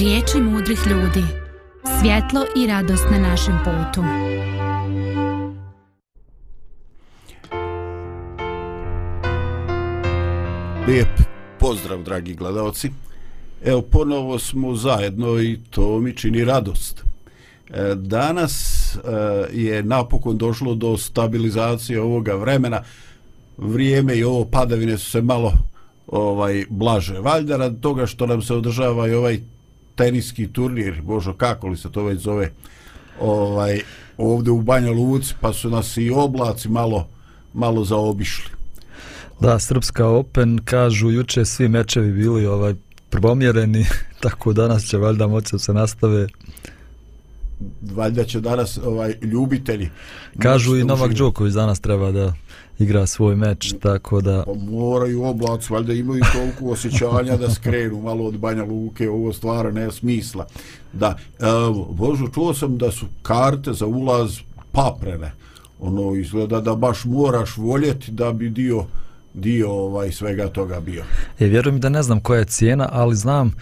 Riječi mudrih ljudi. Svjetlo i radost na našem putu. Lijep pozdrav, dragi gledalci. Evo, ponovo smo zajedno i to mi čini radost. E, danas e, je napokon došlo do stabilizacije ovoga vremena. Vrijeme i ovo padavine su se malo ovaj blaže. Valjda rad toga što nam se održava i ovaj teniski turnir, božo kako li se to već zove, ovaj, ovdje u Banja Luci, pa su nas i oblaci malo, malo zaobišli. Da, Srpska Open, kažu, juče svi mečevi bili ovaj probomjereni, tako danas će valjda moći se nastave. Valjda će danas ovaj ljubitelji. Kažu i Novak Đoković danas treba da igra svoj meč, tako da... Pa moraju oblac, valjda imaju toliko osjećanja da skrenu malo od Banja Luke, ovo stvara ne smisla. Da, evo, Božo, čuo sam da su karte za ulaz paprene. Ono, izgleda da baš moraš voljeti da bi dio dio ovaj svega toga bio. E, vjerujem da ne znam koja je cijena, ali znam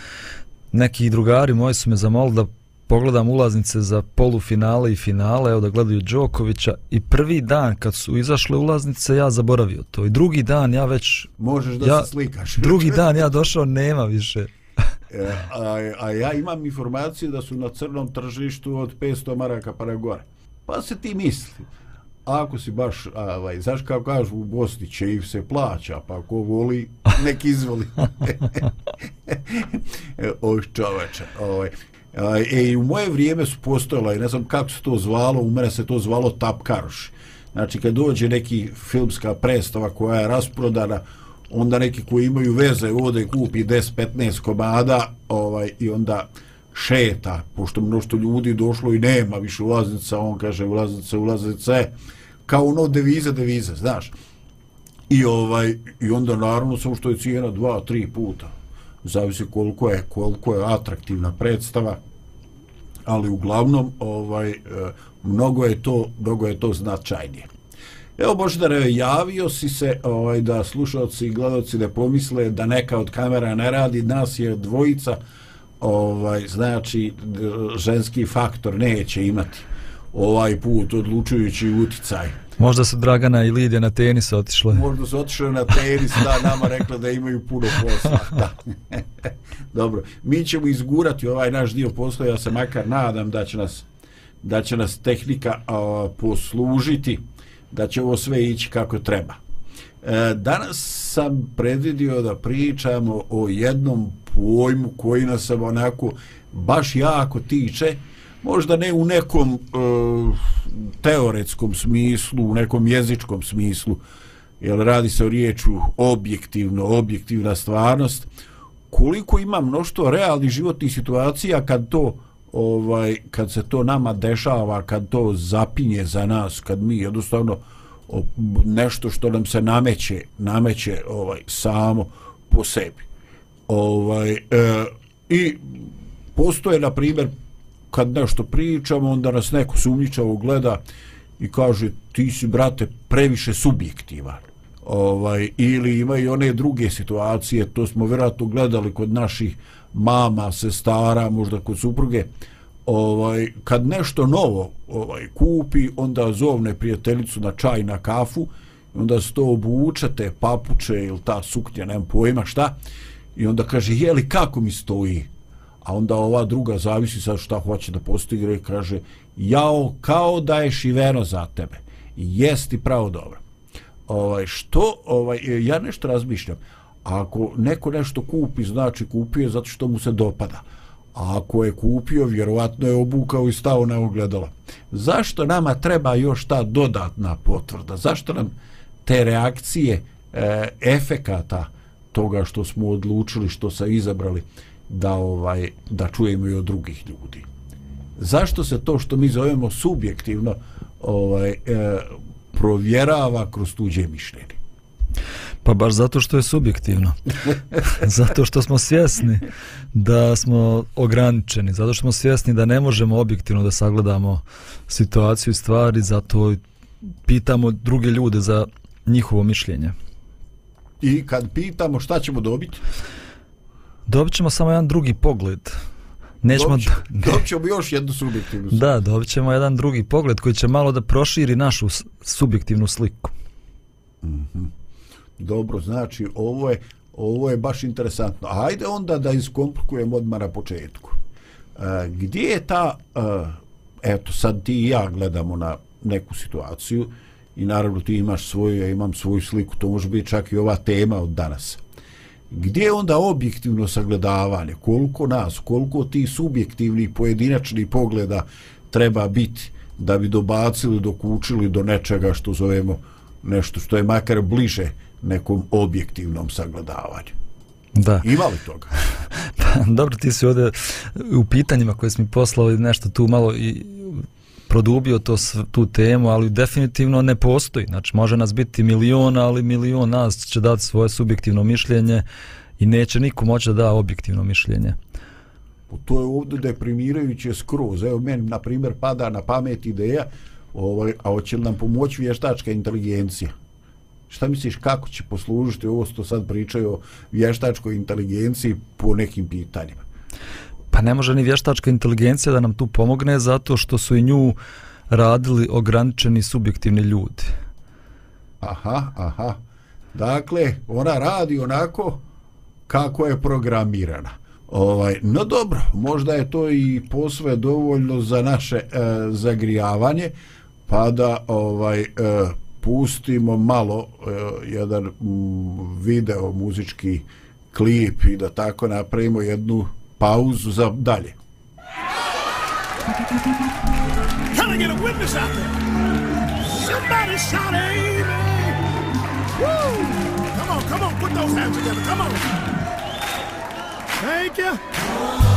neki drugari moji su me zamolili da pogledam ulaznice za polufinale i finale, evo da gledaju Đokovića i prvi dan kad su izašle ulaznice ja zaboravio to. I drugi dan ja već možeš da ja, se slikaš. drugi dan ja došao nema više. E, a, a ja imam informacije da su na crnom tržištu od 500 maraka para gore pa se ti misli. Ako si baš, ovaj, znaš kao kažu u Bosni, će im se plaća, pa ako voli, nek izvoli. Oj, čoveče, ovaj, E, u moje vrijeme su postojala, ne znam kako se to zvalo, u mene se to zvalo tapkaroš. Znači, kad dođe neki filmska predstava koja je rasprodana, onda neki koji imaju veze ode kupi 10-15 komada ovaj, i onda šeta, pošto mnošto ljudi došlo i nema više ulaznica, on kaže ulaznice, ulaznice, kao ono devize, devize, znaš. I ovaj i onda naravno samo što je cijena dva, tri puta zavisi koliko je koliko je atraktivna predstava ali uglavnom ovaj e, mnogo je to mnogo je to značajnije Evo Boždare, javio si se ovaj, da slušalci i gledalci ne pomisle da neka od kamera ne radi, nas je dvojica, ovaj, znači ženski faktor neće imati ovaj put odlučujući uticaj. Možda su Dragana i Lidija na tenis otišle. Možda su otišle na tenis, da, nama rekla da imaju puno posla. Da. Dobro, mi ćemo izgurati ovaj naš dio posla, ja se makar nadam da će nas, da će nas tehnika a, poslužiti, da će ovo sve ići kako treba. E, danas sam predvidio da pričamo o jednom pojmu koji nas onako baš jako tiče, možda ne u nekom e, teoretskom smislu, u nekom jezičkom smislu, jer radi se o riječu objektivno, objektivna stvarnost, koliko ima mnoštvo realnih životnih situacija kad to ovaj kad se to nama dešava, kad to zapinje za nas, kad mi jednostavno nešto što nam se nameće, nameće ovaj samo po sebi. Ovaj e, i postoje na primjer kad nešto pričamo, onda nas neko sumnjičavo gleda i kaže ti si, brate, previše subjektivan. Ovaj, ili ima i one druge situacije, to smo vjerojatno gledali kod naših mama, sestara, možda kod supruge, ovaj, kad nešto novo ovaj, kupi, onda zovne prijateljicu na čaj, na kafu, onda se to obuče, te papuče ili ta suknja, nemam pojma šta, i onda kaže, jeli kako mi stoji? A onda ova druga zavisi sa šta hoće da postigne i kaže jao kao da je šiveno za tebe. Jesti pravo dobro. Ovaj što ovaj ja nešto razmišljam. Ako neko nešto kupi znači kupio zato što mu se dopada. A ako je kupio vjerovatno je obukao i stao na ogledalo. Zašto nama treba još ta dodatna potvrda? Zašto nam te reakcije e, efekata toga što smo odlučili, što se izabrali? Da ovaj da čujemo i od drugih ljudi. Zašto se to što mi zovemo subjektivno ovaj e, provjerava kroz tuđe mišljenje? Pa baš zato što je subjektivno. zato što smo svjesni da smo ograničeni. Zato što smo svjesni da ne možemo objektivno da sagledamo situaciju i stvari. Zato pitamo druge ljude za njihovo mišljenje. I kad pitamo šta ćemo dobiti? Dobit ćemo samo jedan drugi pogled. Nećemo dobit, ćemo, dobit ćemo još jednu subjektivnu sliku. Da, dobit ćemo jedan drugi pogled koji će malo da proširi našu subjektivnu sliku. Mm -hmm. Dobro, znači ovo je, ovo je baš interesantno. Ajde onda da iskomplikujemo odmah na početku. E, gdje je ta, e, eto sad ti i ja gledamo na neku situaciju i naravno ti imaš svoju, ja imam svoju sliku, to može biti čak i ova tema od danas. Gdje je onda objektivno sagledavanje? Koliko nas, koliko ti subjektivnih pojedinačnih pogleda treba biti da bi dobacili, dokučili do nečega što zovemo nešto što je makar bliže nekom objektivnom sagledavanju. Da. Ima li toga? pa, dobro, ti si ovdje u pitanjima koje smo mi poslali nešto tu malo i produbio to tu temu, ali definitivno ne postoji. Znači, može nas biti milion, ali milion nas će dati svoje subjektivno mišljenje i neće niko moći da da objektivno mišljenje. To je ovdje deprimirajuće skroz. Evo, meni, na primjer, pada na pamet ideja, ovaj, a hoće li nam pomoći vještačka inteligencija? Šta misliš kako će poslužiti ovo što sad pričaju o vještačkoj inteligenciji po nekim pitanjima? Pa ne može ni vještačka inteligencija da nam tu pomogne zato što su i nju radili ograničeni subjektivni ljudi. Aha, aha. Dakle, ona radi onako kako je programirana. Ovaj, no dobro, možda je to i posve dovoljno za naše e, zagrijavanje, pa da ovaj e, pustimo malo e, jedan m, video muzički klip i da tako napravimo jednu pauzu za dalje. Can a witness out there? Somebody! Come on, come on, put those hands together. Come on. Thank you.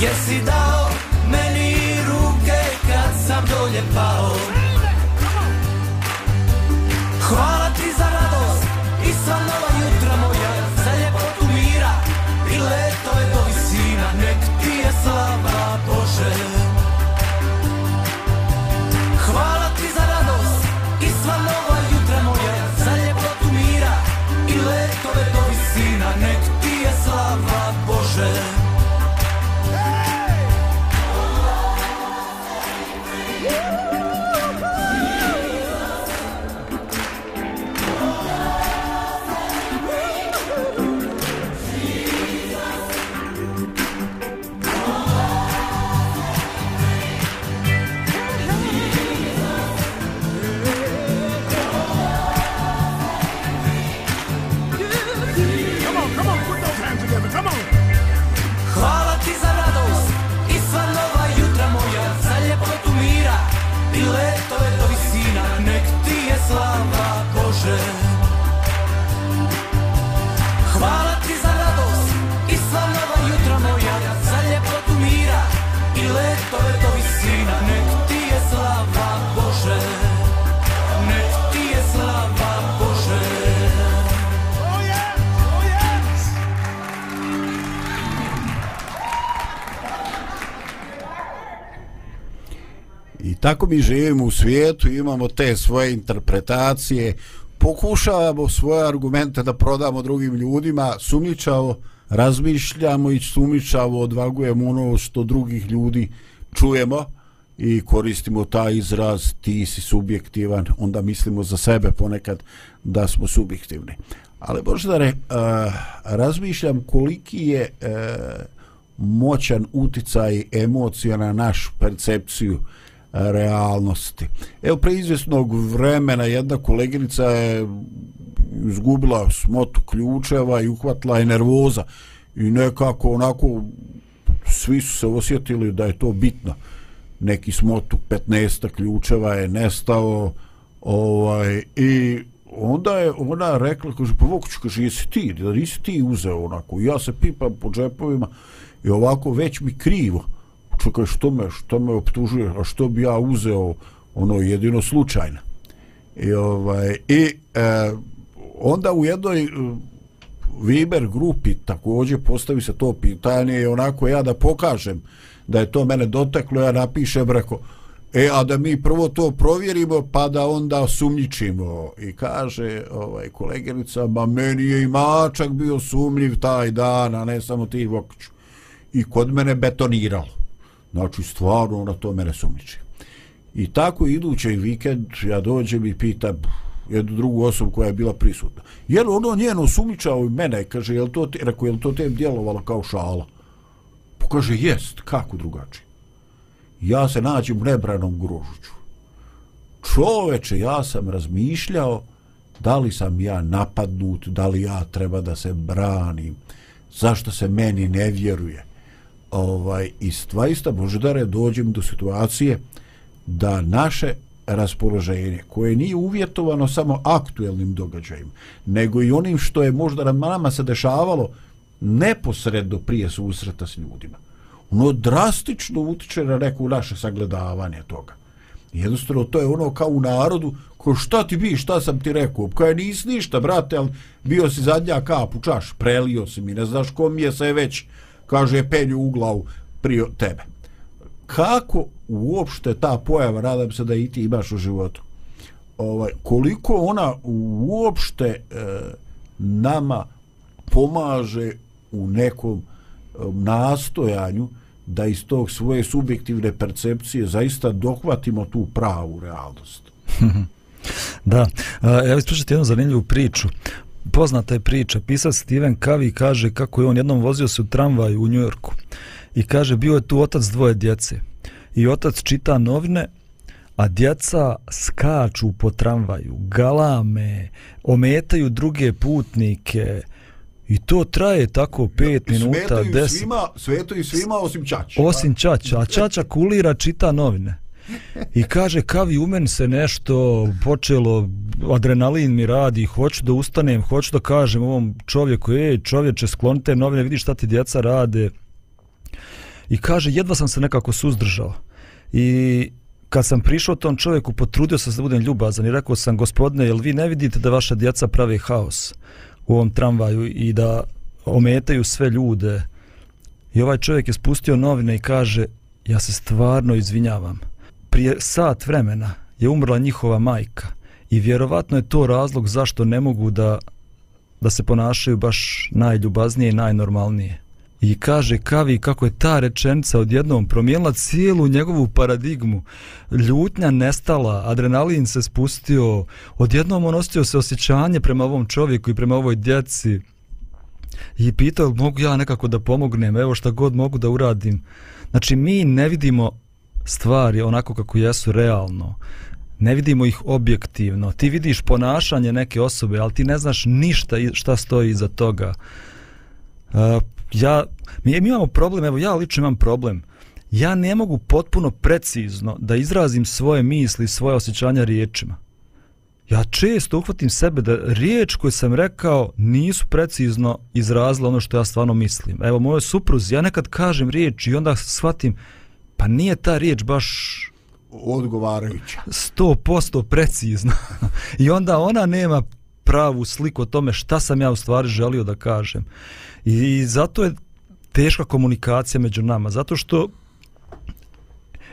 Jesi dao meni ruke kad sam dolje pao? Hvala tako mi živimo u svijetu, imamo te svoje interpretacije, pokušavamo svoje argumente da prodamo drugim ljudima, sumničavo razmišljamo i sumničavo odvagujemo ono što drugih ljudi čujemo i koristimo taj izraz ti si subjektivan, onda mislimo za sebe ponekad da smo subjektivni. Ali Boždare, uh, eh, razmišljam koliki je uh, moćan uticaj emocija na našu percepciju uh, realnosti. Evo, pre izvjesnog vremena jedna koleginica je izgubila smotu ključeva i uhvatila je nervoza i nekako onako svi su se osjetili da je to bitno. Neki smotu 15 ključeva je nestao ovaj, i onda je ona rekla, kaže, pa Vokuću, kaže, jesi ti, da nisi ti uzeo onako. ja se pipam po džepovima i ovako već mi krivo čekaj, što me, što me optužuje, a što bi ja uzeo ono jedino slučajno. I, ovaj, i e, onda u jednoj e, Viber grupi također postavi se to pitanje i onako ja da pokažem da je to mene doteklo, ja napišem, reko, e, a da mi prvo to provjerimo, pa da onda sumnjičimo. I kaže ovaj, kolegerica, ma meni je i mačak bio sumljiv taj dan, a ne samo ti Vokiću. I kod mene betoniralo. Znači, stvarno na to mene sumniči. I tako idući vikend ja dođem i pitam jednu drugu osobu koja je bila prisutna. Je li ono njeno sumničao i mene? Kaže, je li to, te, rekao, je li to tem djelovalo kao šala? Pa Pokaže, jest, kako drugačije? Ja se nađem u nebranom grožuću. Čoveče, ja sam razmišljao da li sam ja napadnut, da li ja treba da se branim, zašto se meni ne vjeruje ovaj i stvarista Božidare dođem do situacije da naše raspoloženje koje nije uvjetovano samo aktuelnim događajima nego i onim što je možda na nama se dešavalo neposredno prije susreta s ljudima ono drastično utiče na neko naše sagledavanje toga. Jednostavno to je ono kao u narodu ko šta ti bi, šta sam ti rekao? Koja nisi ništa brate ali bio si zadnja kap u čaš prelio si mi ne znaš kom je se već kaže penju u glavu prije tebe. Kako uopšte ta pojava, radam se da i ti imaš u životu, ovaj, koliko ona uopšte e, nama pomaže u nekom e, nastojanju da iz tog svoje subjektivne percepcije zaista dohvatimo tu pravu realnost. da, e, ja bih jednu zanimljivu priču poznata je priča. Pisac Steven Covey kaže kako je on jednom vozio se u tramvaju u Njujorku i kaže bio je tu otac dvoje djece i otac čita novine a djeca skaču po tramvaju, galame, ometaju druge putnike i to traje tako pet minuta, deset. Svima, svetaju svima osim Čača. Osim Čača, a Čača kulira čita novine. I kaže, kavi u meni se nešto počelo, adrenalin mi radi, hoću da ustanem, hoću da kažem ovom čovjeku, ej čovječe, sklonite novine, vidi šta ti djeca rade. I kaže, jedva sam se nekako suzdržao. I kad sam prišao tom čovjeku, potrudio sam se da budem ljubazan i rekao sam, gospodine, jel vi ne vidite da vaša djeca pravi haos u ovom tramvaju i da ometaju sve ljude? I ovaj čovjek je spustio novine i kaže, ja se stvarno izvinjavam prije sat vremena je umrla njihova majka i vjerovatno je to razlog zašto ne mogu da, da se ponašaju baš najljubaznije i najnormalnije. I kaže Kavi kako je ta rečenica odjednom promijenila cijelu njegovu paradigmu. Ljutnja nestala, adrenalin se spustio, odjednom on ostio se osjećanje prema ovom čovjeku i prema ovoj djeci. I pitao, mogu ja nekako da pomognem, evo šta god mogu da uradim. Znači, mi ne vidimo stvari onako kako jesu realno. Ne vidimo ih objektivno. Ti vidiš ponašanje neke osobe ali ti ne znaš ništa šta stoji iza toga. Uh, ja mi, mi imamo problem evo ja lično imam problem. Ja ne mogu potpuno precizno da izrazim svoje misli svoje osjećanja riječima. Ja često uhvatim sebe da riječ koju sam rekao nisu precizno izrazile ono što ja stvarno mislim. Evo moje supruzi, ja nekad kažem riječ i onda shvatim pa nije ta riječ baš odgovarajuća. 100% precizna. I onda ona nema pravu sliku o tome šta sam ja u stvari želio da kažem. I zato je teška komunikacija među nama. Zato što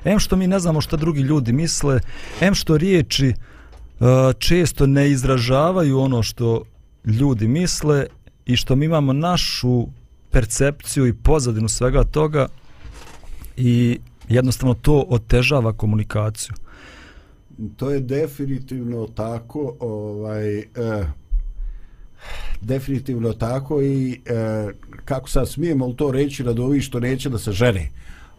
em što mi ne znamo šta drugi ljudi misle, em što riječi uh, često ne izražavaju ono što ljudi misle i što mi imamo našu percepciju i pozadinu svega toga i jednostavno to otežava komunikaciju. To je definitivno tako, ovaj, eh, definitivno tako i eh, kako sad smijemo to reći da ovi što neće da se žene.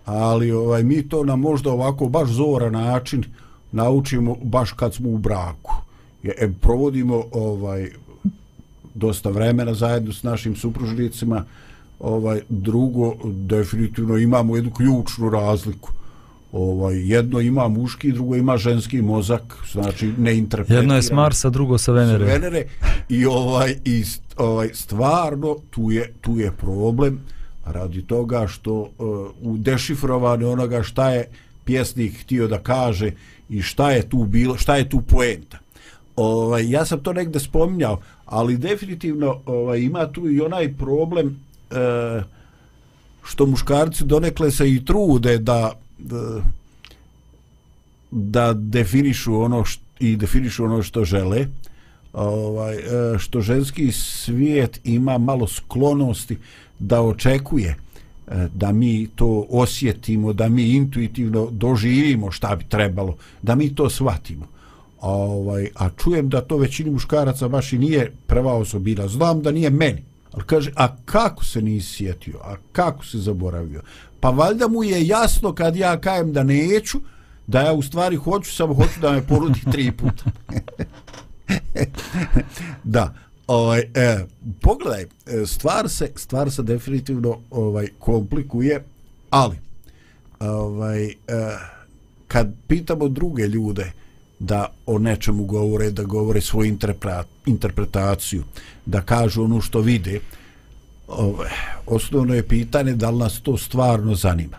Ali ovaj mi to na možda ovako baš zora način naučimo baš kad smo u braku. Je, e, provodimo ovaj dosta vremena zajedno s našim supružnicima. Ovaj drugo definitivno imamo jednu ključnu razliku ovaj jedno ima muški, drugo ima ženski mozak, znači ne interpretira. Jedno je s Marsa, drugo sa Venere. Sa Venere i ovaj i ovaj stvarno tu je tu je problem radi toga što uh, u dešifrovane onoga šta je pjesnik htio da kaže i šta je tu bilo, šta je tu poenta. Ovaj ja sam to negde spominjao, ali definitivno ovaj ima tu i onaj problem e, što muškarci donekle se i trude da da, da definišu ono što, i definišu ono što žele ovaj e, što ženski svijet ima malo sklonosti da očekuje e, da mi to osjetimo, da mi intuitivno doživimo šta bi trebalo, da mi to shvatimo. Ovaj, a čujem da to većini muškaraca baš i nije prva osobina. Znam da nije meni. Ali kaže, a kako se nisi sjetio? A kako se zaboravio? Pa valjda mu je jasno kad ja kajem da neću, da ja u stvari hoću, samo hoću da me porudi tri puta. da, ovaj, e, pogledaj, e, stvar se, stvar se definitivno ovaj komplikuje, ali ovaj, e, kad pitamo druge ljude da o nečemu govore, da govore svoju interpretaciju, da kažu ono što vide, ovaj, osnovno je pitanje da li nas to stvarno zanima.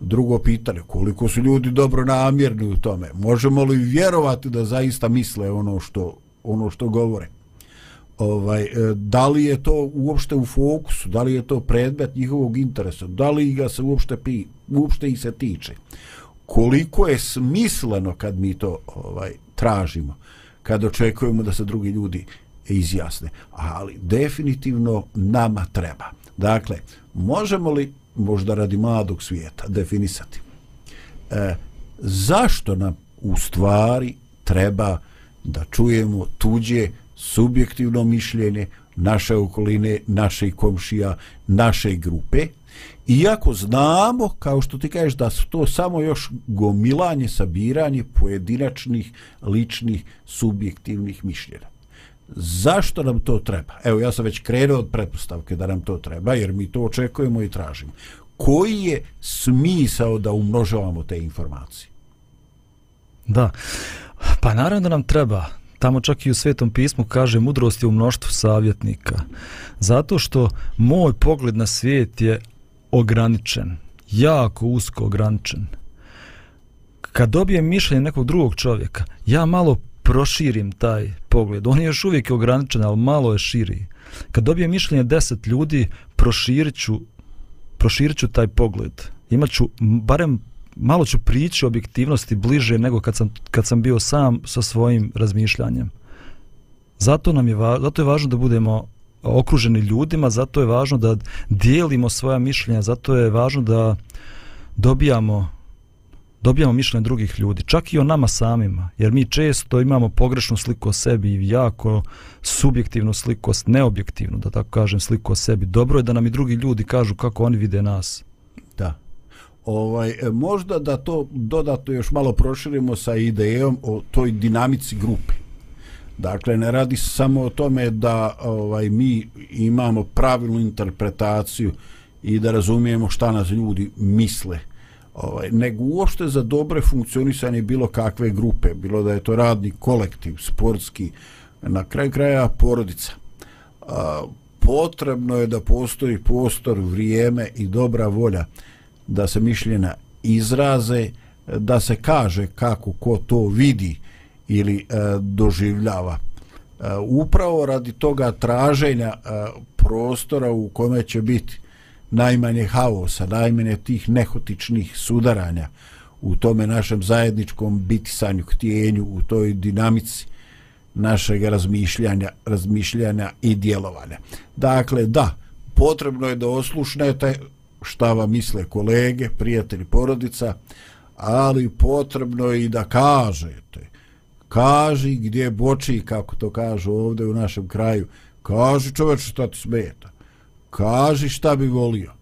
Drugo pitanje, koliko su ljudi dobro namjerni u tome? Možemo li vjerovati da zaista misle ono što, ono što govore? Ovaj, e, da li je to uopšte u fokusu? Da li je to predmet njihovog interesa? Da li ga se uopšte, pi, uopšte i se tiče? Koliko je smisleno kad mi to ovaj tražimo? Kad očekujemo da se drugi ljudi izjasne. Ali definitivno nama treba. Dakle, možemo li možda radi mladog svijeta definisati e, zašto nam u stvari treba da čujemo tuđe subjektivno mišljenje naše okoline, naše komšija, naše grupe, iako znamo, kao što ti kažeš, da su to samo još gomilanje, sabiranje pojedinačnih, ličnih, subjektivnih mišljenja zašto nam to treba? Evo, ja sam već krenuo od pretpostavke da nam to treba, jer mi to očekujemo i tražimo. Koji je smisao da umnožavamo te informacije? Da, pa naravno da nam treba. Tamo čak i u Svetom pismu kaže mudrost je u mnoštvu savjetnika. Zato što moj pogled na svijet je ograničen, jako usko ograničen. Kad dobijem mišljenje nekog drugog čovjeka, ja malo proširim taj pogled. On je još uvijek ograničen, ali malo je širi. Kad dobijem mišljenje deset ljudi, proširit ću, proširit ću taj pogled. Imaću, barem malo ću prići objektivnosti bliže nego kad sam, kad sam bio sam sa svojim razmišljanjem. Zato nam je, va, zato je važno da budemo okruženi ljudima, zato je važno da dijelimo svoja mišljenja, zato je važno da dobijamo dobijamo mišljenje drugih ljudi, čak i o nama samima, jer mi često imamo pogrešnu sliku o sebi i jako subjektivnu sliku, neobjektivnu, da tako kažem, sliku o sebi. Dobro je da nam i drugi ljudi kažu kako oni vide nas. Da. Ovaj, e, možda da to dodatno još malo proširimo sa idejom o toj dinamici grupe. Dakle, ne radi se samo o tome da ovaj mi imamo pravilnu interpretaciju i da razumijemo šta nas ljudi misle ovaj, nego uopšte za dobre funkcionisanje bilo kakve grupe, bilo da je to radni kolektiv, sportski, na kraj kraja porodica. A, potrebno je da postoji prostor, vrijeme i dobra volja da se mišljena izraze, da se kaže kako ko to vidi ili e, doživljava. E, upravo radi toga traženja e, prostora u kome će biti najmanje haosa, najmanje tih nehotičnih sudaranja, u tome našem zajedničkom bitisanju, htjenju, u toj dinamici našeg razmišljanja, razmišljanja i djelovanja. Dakle, da, potrebno je da oslušnete šta vam misle kolege, prijatelji, porodica, ali potrebno je i da kažete. Kaži gdje boči, kako to kažu ovdje u našem kraju. Kaži čoveč šta ti smeta. Kaži šta bi volio.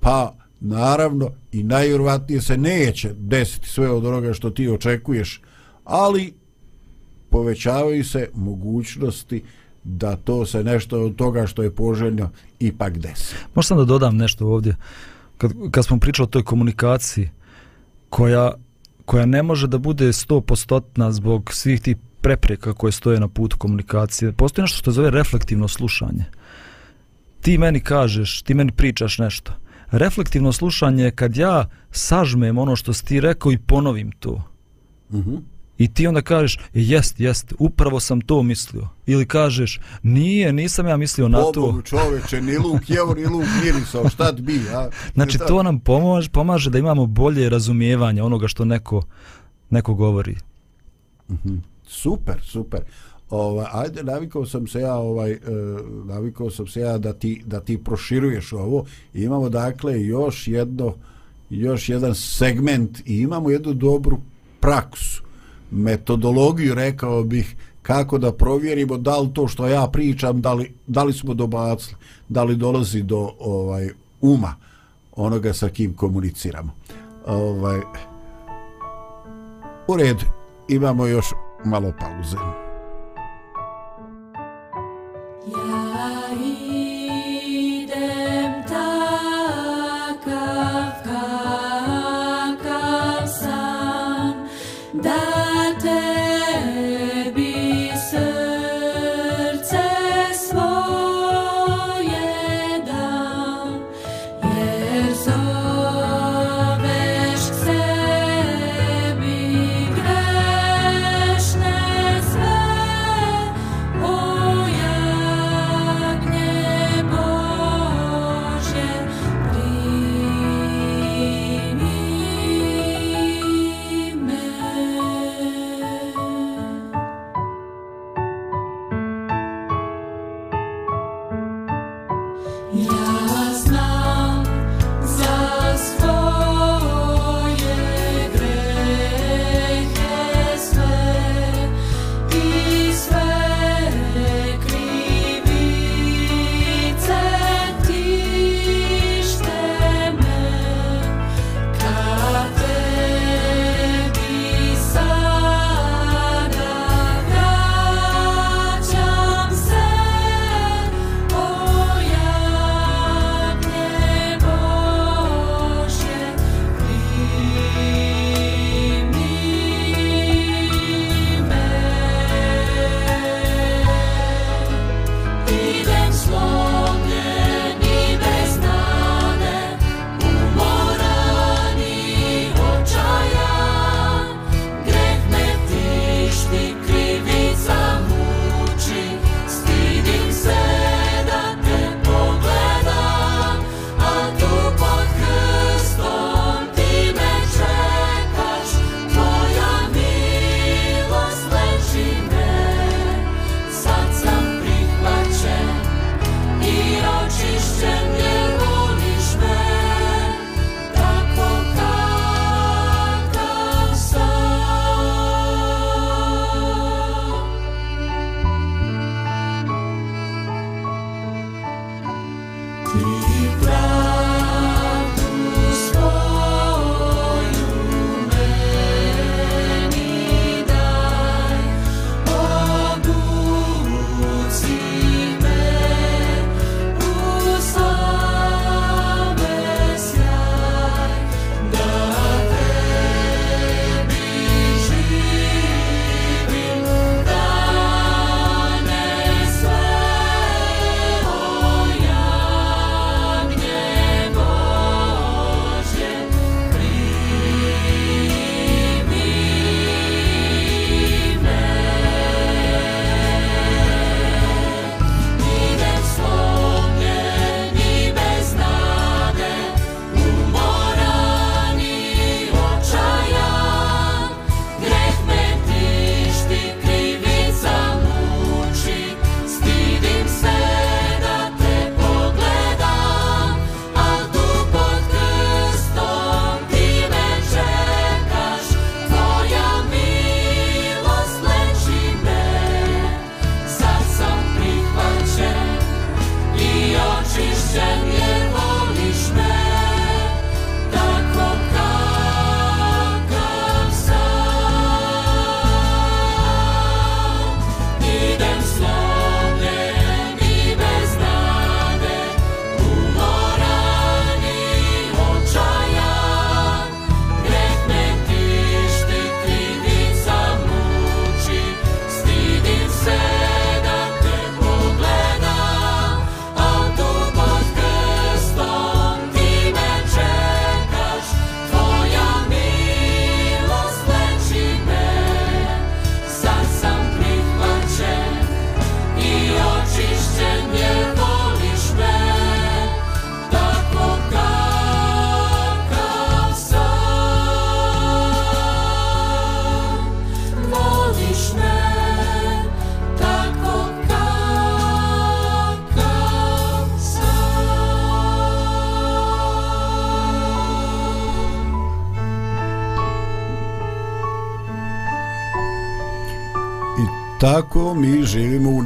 Pa, naravno, i najvjerovatnije se neće desiti sve od onoga što ti očekuješ, ali povećavaju se mogućnosti da to se nešto od toga što je poželjno ipak desi. Možda sam da dodam nešto ovdje. Kad, kad smo pričali o toj komunikaciji, koja, koja ne može da bude 100% zbog svih tih prepreka koje stoje na putu komunikacije. Postoji nešto što zove reflektivno slušanje. Ti meni kažeš, ti meni pričaš nešto. Reflektivno slušanje je kad ja sažmem ono što si ti rekao i ponovim to. Mhm. I ti onda kažeš, jest, jest, upravo sam to mislio. Ili kažeš, nije, nisam ja mislio na to. Pobogu čoveče, ni luk jevo, ni luk mirisao, šta ti bi, a? Znači, to nam pomaže, pomaže da imamo bolje razumijevanje onoga što neko, neko govori. Super, super. Ovaj ajde navikao sam se ja ovaj e, navikao sam se ja da ti da ti proširuješ ovo. Imamo dakle još jedno još jedan segment i imamo jednu dobru praksu, metodologiju rekao bih kako da provjerimo da li to što ja pričam, da li, da li smo dobacili, da li dolazi do ovaj uma onoga sa kim komuniciramo. Ovaj, u redu, imamo još malo pauze.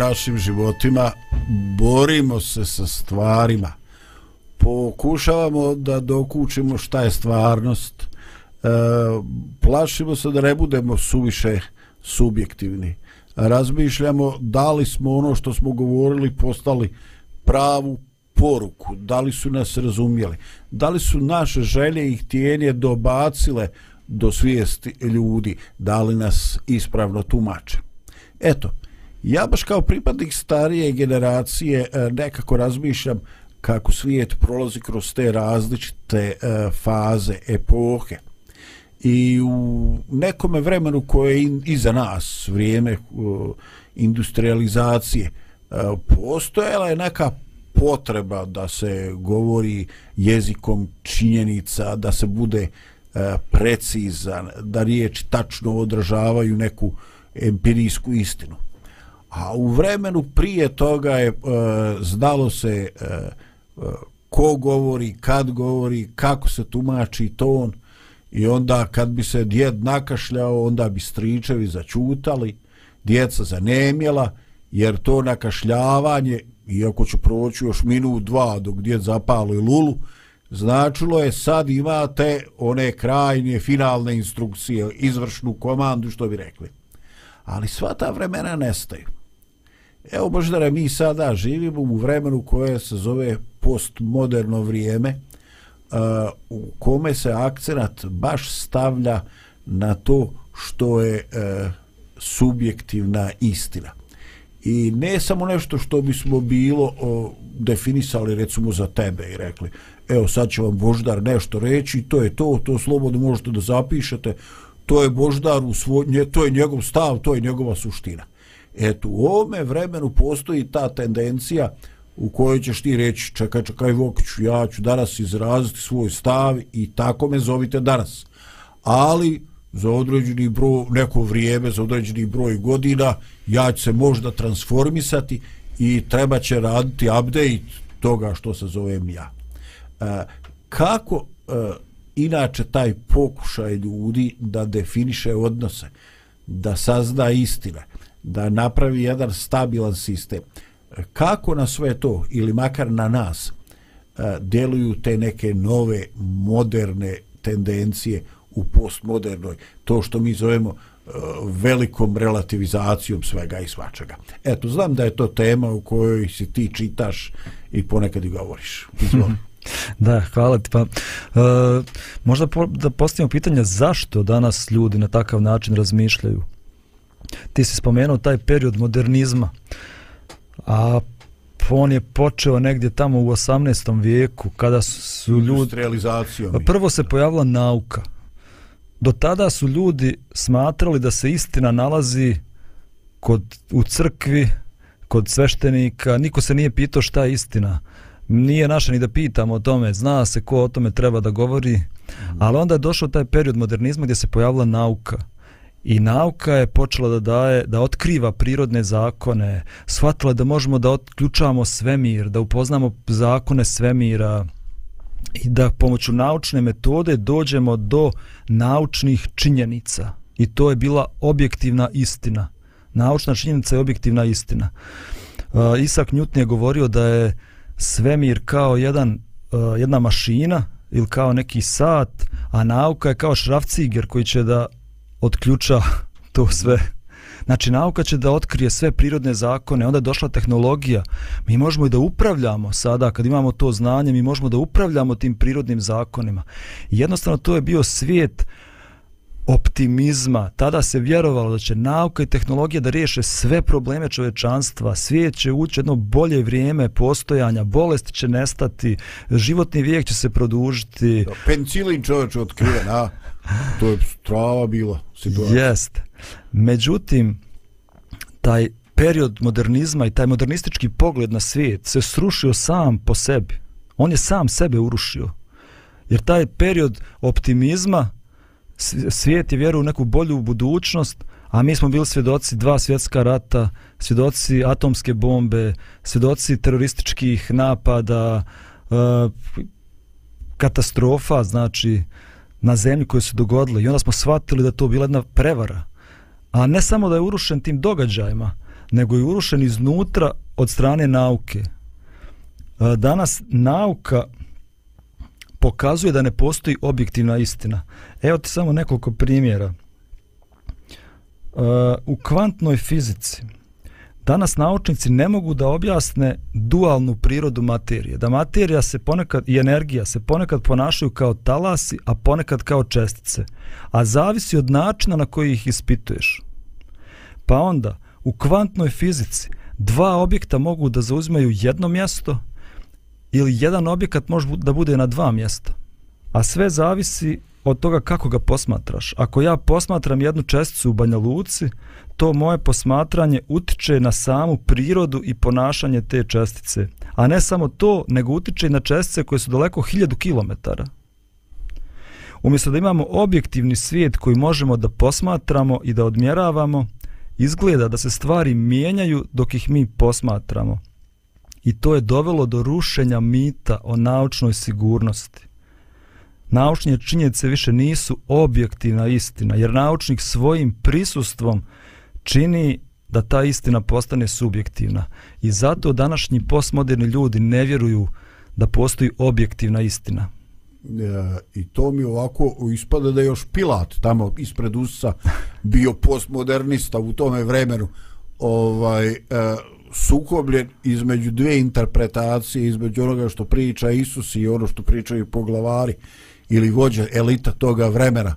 Našim životima, borimo se sa stvarima, pokušavamo da dokučimo šta je stvarnost, e, plašimo se da ne budemo suviše subjektivni, razmišljamo da li smo ono što smo govorili postali pravu poruku, da li su nas razumjeli, da li su naše želje i htjenje dobacile do svijesti ljudi, da li nas ispravno tumače. Eto, ja baš kao pripadnik starije generacije e, nekako razmišljam kako svijet prolazi kroz te različite e, faze, epohe. I u nekome vremenu koje je iza nas, vrijeme e, industrializacije, postojala je neka potreba da se govori jezikom činjenica, da se bude precizan, da riječi tačno odražavaju neku empirijsku istinu. A u vremenu prije toga je e, znalo se e, e, ko govori, kad govori, kako se tumači ton i onda kad bi se djed nakašljao, onda bi stričevi začutali, djeca zanemjela, jer to nakašljavanje, iako ću proći još minut, dva dok djed zapalo i lulu, značilo je sad imate one krajnje finalne instrukcije, izvršnu komandu, što bi rekli ali sva ta vremena nestaju. Evo možda mi sada živimo u vremenu koje se zove postmoderno vrijeme uh, u kome se akcenat baš stavlja na to što je uh, subjektivna istina. I ne samo nešto što bismo bilo o, definisali recimo za tebe i rekli evo sad će vam Boždar nešto reći to je to, to slobodno možete da zapišete to je Boždar u svoj, nje, to je njegov stav, to je njegova suština. Eto, u ovome vremenu postoji ta tendencija u kojoj ćeš ti reći, čekaj, čekaj, Vokiću, ja ću danas izraziti svoj stav i tako me zovite danas. Ali, za određeni broj, neko vrijeme, za određeni broj godina, ja ću se možda transformisati i treba će raditi update toga što se zovem ja. E, kako e, inače taj pokušaj ljudi da definiše odnose, da sazna istine, da napravi jedan stabilan sistem. Kako na sve to, ili makar na nas, e, deluju te neke nove, moderne tendencije u postmodernoj, to što mi zovemo e, velikom relativizacijom svega i svačega. Eto, znam da je to tema u kojoj si ti čitaš i ponekad i govoriš. Izvoli. Da, hvala ti. Pa, e, možda po, da postavimo pitanje zašto danas ljudi na takav način razmišljaju. Ti si spomenuo taj period modernizma, a on je počeo negdje tamo u 18. vijeku, kada su ljudi... Industrializacijom. Prvo se pojavila nauka. Do tada su ljudi smatrali da se istina nalazi kod, u crkvi, kod sveštenika. Niko se nije pitao šta je istina nije naše ni da pitamo o tome, zna se ko o tome treba da govori, mm. ali onda je došao taj period modernizma gdje se pojavila nauka. I nauka je počela da daje, da otkriva prirodne zakone, shvatila da možemo da otključavamo svemir, da upoznamo zakone svemira i da pomoću naučne metode dođemo do naučnih činjenica. I to je bila objektivna istina. Naučna činjenica je objektivna istina. Uh, Isak Newton je govorio da je svemir kao jedan, uh, jedna mašina ili kao neki sat, a nauka je kao šrafciger koji će da otključa to sve. Znači, nauka će da otkrije sve prirodne zakone, onda je došla tehnologija. Mi možemo i da upravljamo sada, kad imamo to znanje, mi možemo da upravljamo tim prirodnim zakonima. Jednostavno, to je bio svijet uh, optimizma. Tada se vjerovalo da će nauka i tehnologija da riješe sve probleme čovečanstva. Svijet će ući jedno bolje vrijeme postojanja, bolesti će nestati, životni vijek će se produžiti. Penicilin čovječ otkriven, a? To je strava bila situacija. Jest. Međutim, taj period modernizma i taj modernistički pogled na svijet se srušio sam po sebi. On je sam sebe urušio. Jer taj period optimizma svijet je vjeru u neku bolju budućnost, a mi smo bili svjedoci dva svjetska rata, svjedoci atomske bombe, svjedoci terorističkih napada, e, katastrofa, znači, na zemlji koje su dogodile. I onda smo shvatili da to bila jedna prevara. a ne samo da je urušen tim događajima, nego je urušen iznutra od strane nauke. E, danas nauka pokazuje da ne postoji objektivna istina. Evo ti samo nekoliko primjera. Uh, U kvantnoj fizici danas naučnici ne mogu da objasne dualnu prirodu materije. Da materija se ponekad i energija se ponekad ponašaju kao talasi, a ponekad kao čestice. A zavisi od načina na koji ih ispituješ. Pa onda, u kvantnoj fizici dva objekta mogu da zauzimaju jedno mjesto ili jedan objekat može da bude na dva mjesta. A sve zavisi od toga kako ga posmatraš. Ako ja posmatram jednu česticu u Banja Luci, to moje posmatranje utiče na samu prirodu i ponašanje te čestice. A ne samo to, nego utiče i na čestice koje su daleko hiljadu kilometara. Umjesto da imamo objektivni svijet koji možemo da posmatramo i da odmjeravamo, izgleda da se stvari mijenjaju dok ih mi posmatramo. I to je dovelo do rušenja mita o naučnoj sigurnosti. Naučne činjenice više nisu objektivna istina, jer naučnik svojim prisustvom čini da ta istina postane subjektivna. I zato današnji postmoderni ljudi ne vjeruju da postoji objektivna istina. E, i to mi ovako ispada da je još Pilat tamo ispred Usa bio postmodernista u tome vremenu ovaj e, sukobljen između dve interpretacije između onoga što priča Isus i ono što pričaju poglavari ili vođe elita toga vremena.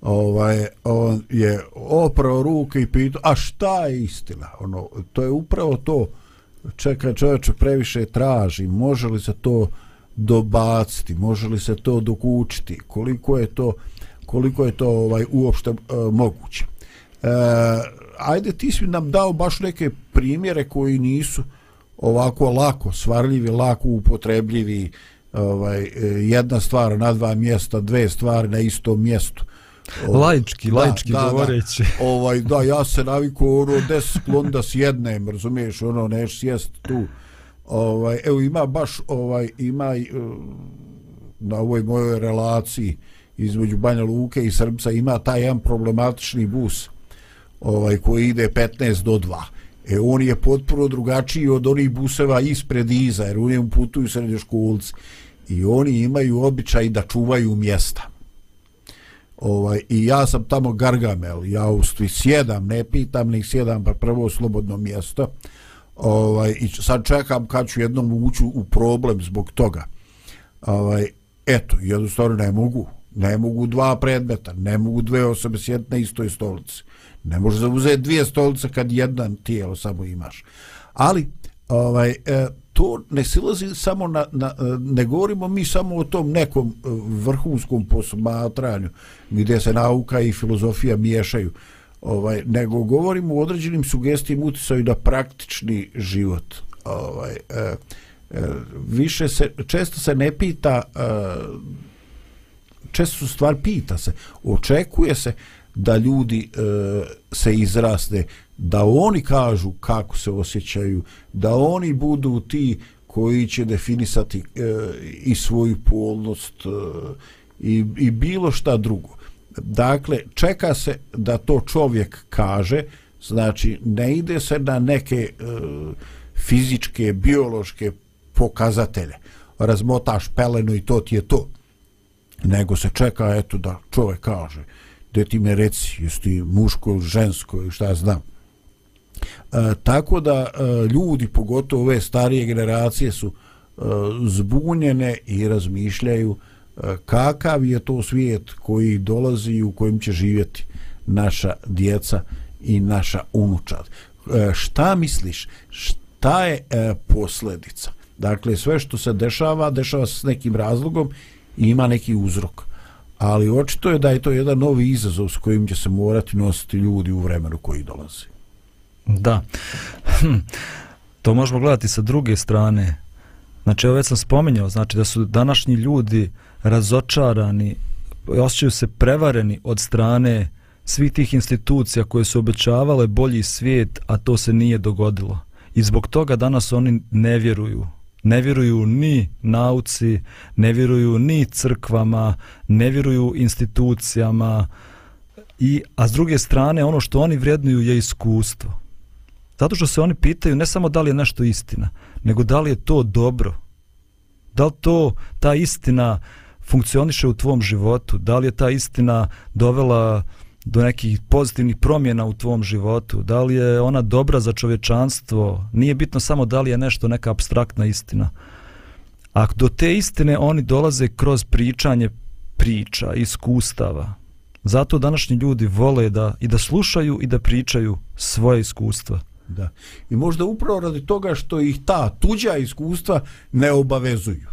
Ovaj on je oprao ruke i pitao a šta je istina? Ono to je upravo to. Čeka čovječe previše traži. Može li se to dobaciti? Može li se to dokučiti? Koliko je to koliko je to ovaj uopšte e, moguće? E, ajde ti si nam dao baš neke primjere koji nisu ovako lako svarljivi lako upotrebljivi ovaj e, jedna stvar na dva mjesta dve stvari na istom mjestu Laički, laički govoreći. Da, ovaj, da, ja se naviku ono des sklon da sjednem, razumiješ, ono, neš sjest tu. Ovaj, evo, ima baš, ovaj, ima uh, na ovoj mojoj relaciji između Banja Luke i Srbca ima taj jedan problematični bus ovaj, koji ide 15 do 2. E, on je potpuno drugačiji od onih buseva ispred i iza, jer u njemu putuju srednjoškolci. I oni imaju običaj da čuvaju mjesta ovaj i ja sam tamo Gargamel ja u stvi sjedam ne pitam ni sjedam pa prvo slobodno mjesto ovaj i sad čekam kad ću jednom ući u problem zbog toga ovaj eto jednostavno ne mogu ne mogu dva predmeta ne mogu dve osobe sjediti na istoj stolici. Ne može zauzeti dvije stolice kad jedan tijelo samo imaš. Ali ovaj e, to ne silazi samo na, na, e, ne govorimo mi samo o tom nekom e, vrhunskom posmatranju gdje se nauka i filozofija miješaju ovaj nego govorimo o određenim sugestijama uticaju na praktični život ovaj više se često se ne pita često su stvar pita se očekuje se da ljudi e, se izraste, da oni kažu kako se osjećaju da oni budu ti koji će definisati e, i svoju polnost e, i, i bilo šta drugo. Dakle čeka se da to čovjek kaže znači ne ide se na neke e, fizičke biološke pokazatelje. Razmotaš pelenu i to ti je to nego se čeka eto da čovjek kaže gdje ti me reci jesi ti muško ili žensko ili šta ja znam. E, tako da e, ljudi pogotovo ove starije generacije su e, zbunjene i razmišljaju e, kakav je to svijet koji dolazi i u kojem će živjeti naša djeca i naša unučad. E, šta misliš? Šta je e, posljedica? Dakle sve što se dešava dešava se s nekim razlogom ima neki uzrok ali očito je da je to jedan novi izazov s kojim će se morati nositi ljudi u vremenu koji dolazi Da. Hm. To možemo gledati sa druge strane. Znači, ovo već sam spominjao, znači da su današnji ljudi razočarani, osjećaju se prevareni od strane svih tih institucija koje su obećavale bolji svijet, a to se nije dogodilo. I zbog toga danas oni ne vjeruju. Ne vjeruju ni nauci, ne vjeruju ni crkvama, ne vjeruju institucijama, I, a s druge strane, ono što oni vrednuju je iskustvo. Zato što se oni pitaju ne samo da li je nešto istina, nego da li je to dobro. Da li to, ta istina funkcioniše u tvom životu? Da li je ta istina dovela do nekih pozitivnih promjena u tvom životu? Da li je ona dobra za čovječanstvo? Nije bitno samo da li je nešto neka abstraktna istina. A do te istine oni dolaze kroz pričanje priča, iskustava. Zato današnji ljudi vole da i da slušaju i da pričaju svoje iskustva. Da. I možda upravo radi toga što ih ta tuđa iskustva ne obavezuju.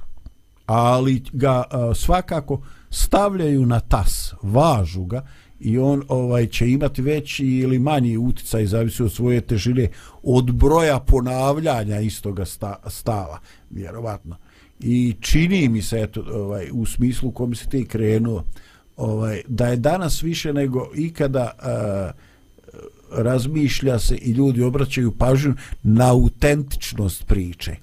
Ali ga a, svakako stavljaju na tas, važu ga i on ovaj će imati veći ili manji uticaj zavisi od svoje težine od broja ponavljanja istoga sta, stava vjerovatno. I čini mi se eto ovaj u smislu kom se ti krenuo ovaj da je danas više nego ikada a, razmišlja se i ljudi obraćaju pažnju na autentičnost priče.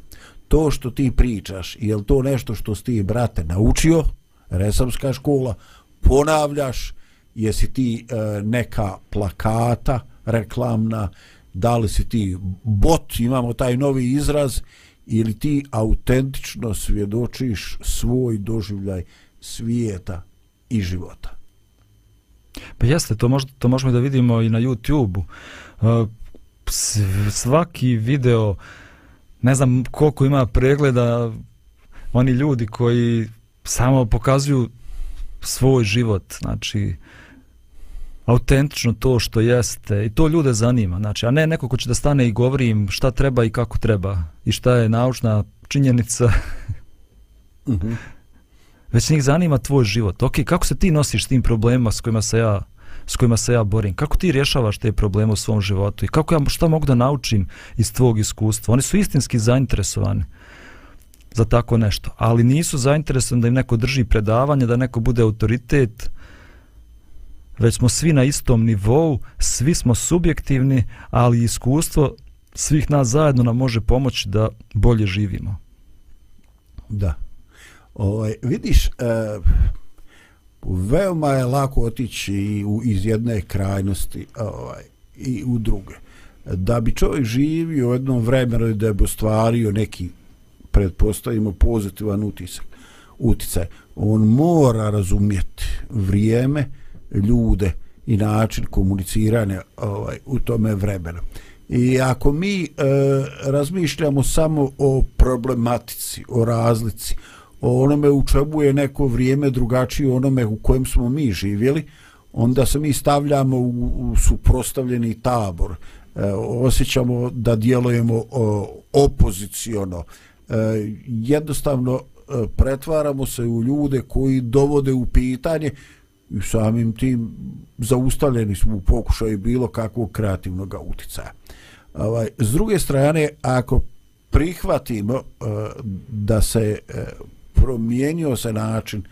To što ti pričaš je to nešto što si ti brate naučio? Resamska škola. Ponavljaš jesi ti e, neka plakata reklamna da li si ti bot imamo taj novi izraz ili ti autentično svjedočiš svoj doživljaj svijeta i života Pa jeste, to, možda, to možemo da vidimo i na YouTube-u. E, svaki video, ne znam koliko ima pregleda, oni ljudi koji samo pokazuju svoj život, znači autentično to što jeste i to ljude zanima, znači, a ne neko ko će da stane i govori im šta treba i kako treba i šta je naučna činjenica. Mm -hmm. Već njih zanima tvoj život. Ok, kako se ti nosiš s tim problemima s kojima se ja s kojima se ja borim. Kako ti rješavaš te probleme u svom životu i kako ja šta mogu da naučim iz tvog iskustva. Oni su istinski zainteresovani za tako nešto, ali nisu zainteresovani da im neko drži predavanje, da neko bude autoritet, već smo svi na istom nivou, svi smo subjektivni, ali iskustvo svih nas zajedno nam može pomoći da bolje živimo. Da. Ovaj, vidiš, e, veoma je lako otići u, iz jedne krajnosti ovaj, i u druge. Da bi čovjek živio u jednom vremenu i da bi ostvario neki, predpostavimo, pozitivan utisak, uticaj, on mora razumjeti vrijeme, ljude i način komuniciranja ovaj, u tome vremenu. I ako mi e, razmišljamo samo o problematici, o razlici, o onome u čemu je neko vrijeme drugačije onome u kojem smo mi živjeli, onda se mi stavljamo u, u suprostavljeni tabor. E, osjećamo da djelujemo e, o, opoziciono. E, jednostavno e, pretvaramo se u ljude koji dovode u pitanje i samim tim zaustavljeni smo u pokušaju bilo kakvog kreativnog uticaja. Ovaj, s druge strane, ako prihvatimo uh, da se uh, promijenio se način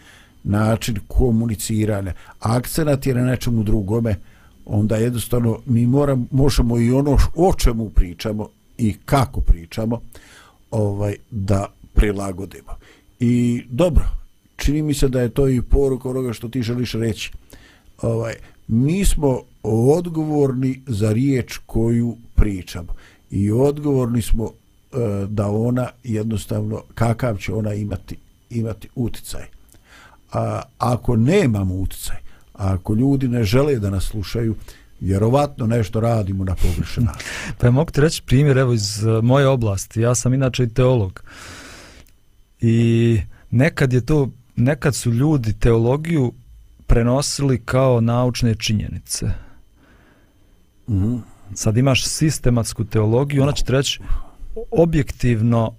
način komuniciranja, akcenat je na nečemu drugome, onda jednostavno mi moram, možemo i ono o čemu pričamo i kako pričamo ovaj da prilagodimo. I dobro, čini mi se da je to i poruka onoga što ti želiš reći. Ovaj, mi smo odgovorni za riječ koju pričamo i odgovorni smo e, da ona jednostavno kakav će ona imati imati uticaj. A ako nemamo uticaj, ako ljudi ne žele da nas slušaju, vjerovatno nešto radimo na pogrešan način. pa ja mogu ti reći primjer evo iz e, moje oblasti. Ja sam inače i teolog. I nekad je to nekad su ljudi teologiju prenosili kao naučne činjenice. Mm. Sad imaš sistematsku teologiju, ona će reći objektivno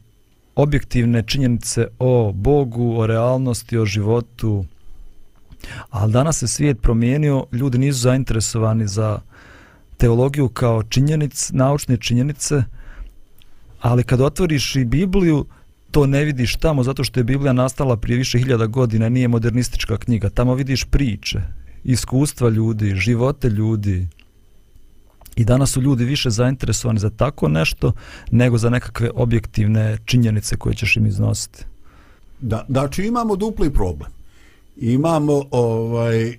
objektivne činjenice o Bogu, o realnosti, o životu. Ali danas se svijet promijenio, ljudi nisu zainteresovani za teologiju kao činjenic, naučne činjenice, ali kad otvoriš i Bibliju, to ne vidiš tamo zato što je Biblija nastala prije više hiljada godina, nije modernistička knjiga. Tamo vidiš priče, iskustva ljudi, živote ljudi. I danas su ljudi više zainteresovani za tako nešto nego za nekakve objektivne činjenice koje ćeš im iznositi. Da, znači imamo dupli problem. imamo ovaj e,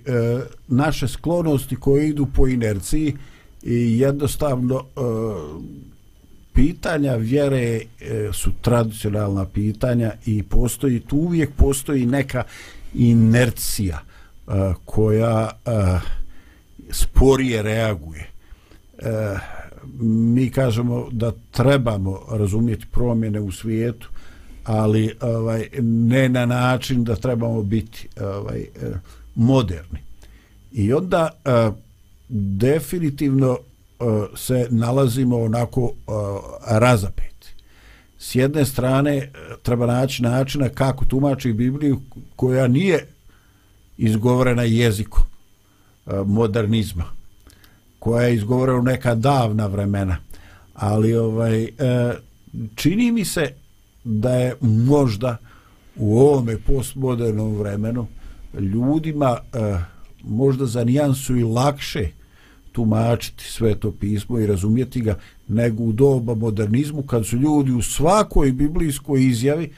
naše sklonosti koje idu po inerciji i jednostavno e, pitanja vjere e, su tradicionalna pitanja i postoji tu uvijek postoji neka inercija e, koja e, sporije reaguje. E, mi kažemo da trebamo razumjeti promjene u svijetu ali ovaj ne na način da trebamo biti e, ovaj e, moderni. I onda e, definitivno Eh, se nalazimo onako eh, razapeti s jedne strane eh, treba naći načina kako tumači Bibliju koja nije izgovorena jezikom modernizma koja je izgovorena u neka davna vremena. Ali ovaj čini mi se da je možda u ovome postmodernom vremenu ljudima možda za nijansu i lakše tumačiti sve to pismo i razumjeti ga nego u doba modernizmu kad su ljudi u svakoj biblijskoj izjavi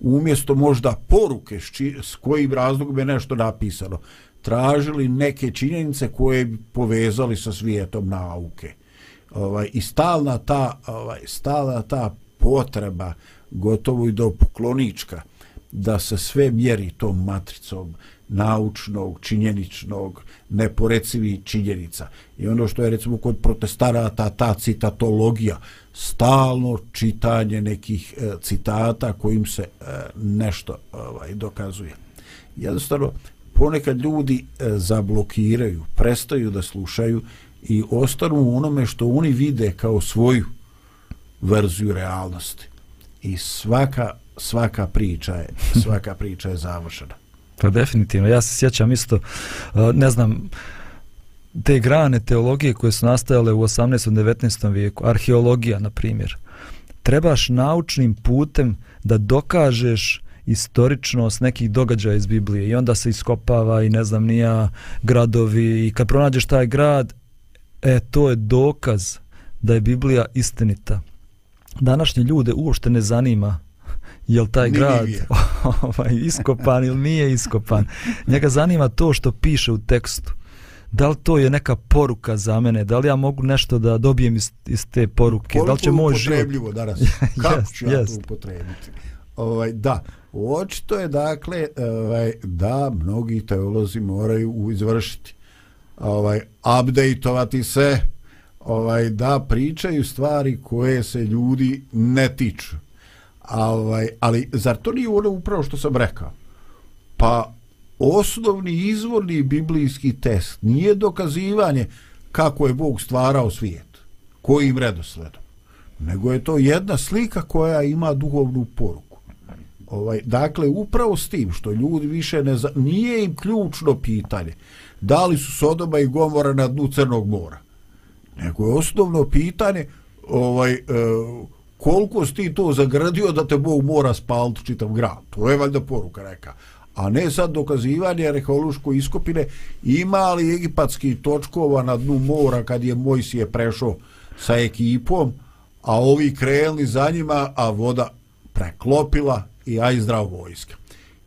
umjesto možda poruke s, či, s kojim razlogom je nešto napisano tražili neke činjenice koje bi povezali sa svijetom nauke. Ovaj i stalna ta ovaj stalna ta potreba gotovo i do poklonička da se sve mjeri tom matricom naučnog, činjeničnog, neporecivi činjenica. I ono što je recimo kod protestarata ta citatologija, stalno čitanje nekih e, citata kojim se e, nešto ovaj, dokazuje. Jednostavno, ponekad ljudi e, zablokiraju, prestaju da slušaju i ostanu u onome što oni vide kao svoju verziju realnosti i svaka svaka priča je svaka priča je završena. Pa definitivno, ja se sjećam isto, ne znam, te grane teologije koje su nastajale u 18. 19. vijeku, arheologija, na primjer, trebaš naučnim putem da dokažeš istoričnost nekih događaja iz Biblije i onda se iskopava i ne znam nija gradovi i kad pronađeš taj grad, e, to je dokaz da je Biblija istinita današnje ljude uopšte ne zanima je li taj Ni grad ovaj, iskopan ili nije iskopan. Njega zanima to što piše u tekstu. Da li to je neka poruka za mene? Da li ja mogu nešto da dobijem iz, iz te poruke? da li će moj život... upotrebljivo danas? Kako Jest, ću ja jest. to upotrebiti? Ovaj, da, očito je dakle ovaj, da mnogi teolozi moraju izvršiti ovaj, updateovati se ovaj da pričaju stvari koje se ljudi ne tiču. Ovaj, ali zar to nije ono upravo što sam rekao? Pa osnovni izvorni biblijski test nije dokazivanje kako je Bog stvarao svijet, kojim redosledom, nego je to jedna slika koja ima duhovnu poruku. Ovaj, dakle, upravo s tim što ljudi više ne za... nije im ključno pitanje da li su Sodoma i Gomora na dnu Crnog mora nego je osnovno pitanje ovaj, e, koliko si ti to zagradio da te Bog mora spaliti čitav grad. To je valjda poruka reka. A ne sad dokazivanje arheološko iskopine ima li egipatski točkova na dnu mora kad je Mojsije prešao sa ekipom, a ovi krenuli za njima, a voda preklopila i aj zdrav vojska.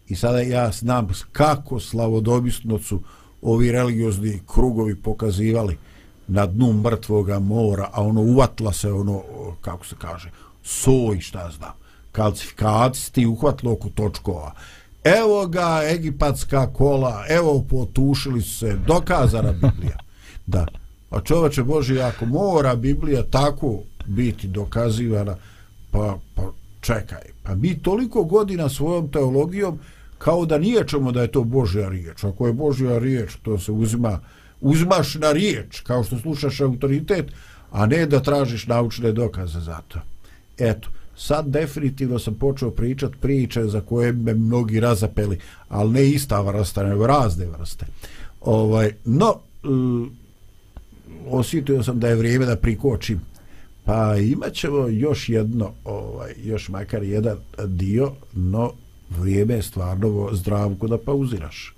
I sada ja znam kako slavodobisno su ovi religiozni krugovi pokazivali na dnu mrtvoga mora, a ono uvatla se ono, kako se kaže, soj, šta ja znam, kalcifikaciji uhvatilo oko točkova. Evo ga egipatska kola, evo potušili su se, dokazana Biblija. Da. A čovače Boži, ako mora Biblija tako biti dokazivana, pa, pa čekaj, pa mi toliko godina svojom teologijom kao da niječemo da je to Božja riječ. Ako je Božja riječ, to se uzima uzmaš na riječ, kao što slušaš autoritet, a ne da tražiš naučne dokaze za to. Eto, sad definitivno sam počeo pričat priče za koje me mnogi razapeli, ali ne ista vrsta, nego razne vrste. Ovaj, no, mm, osjetio sam da je vrijeme da prikočim. Pa imat ćemo još jedno, ovaj, još makar jedan dio, no vrijeme je stvarno zdravko da pauziraš.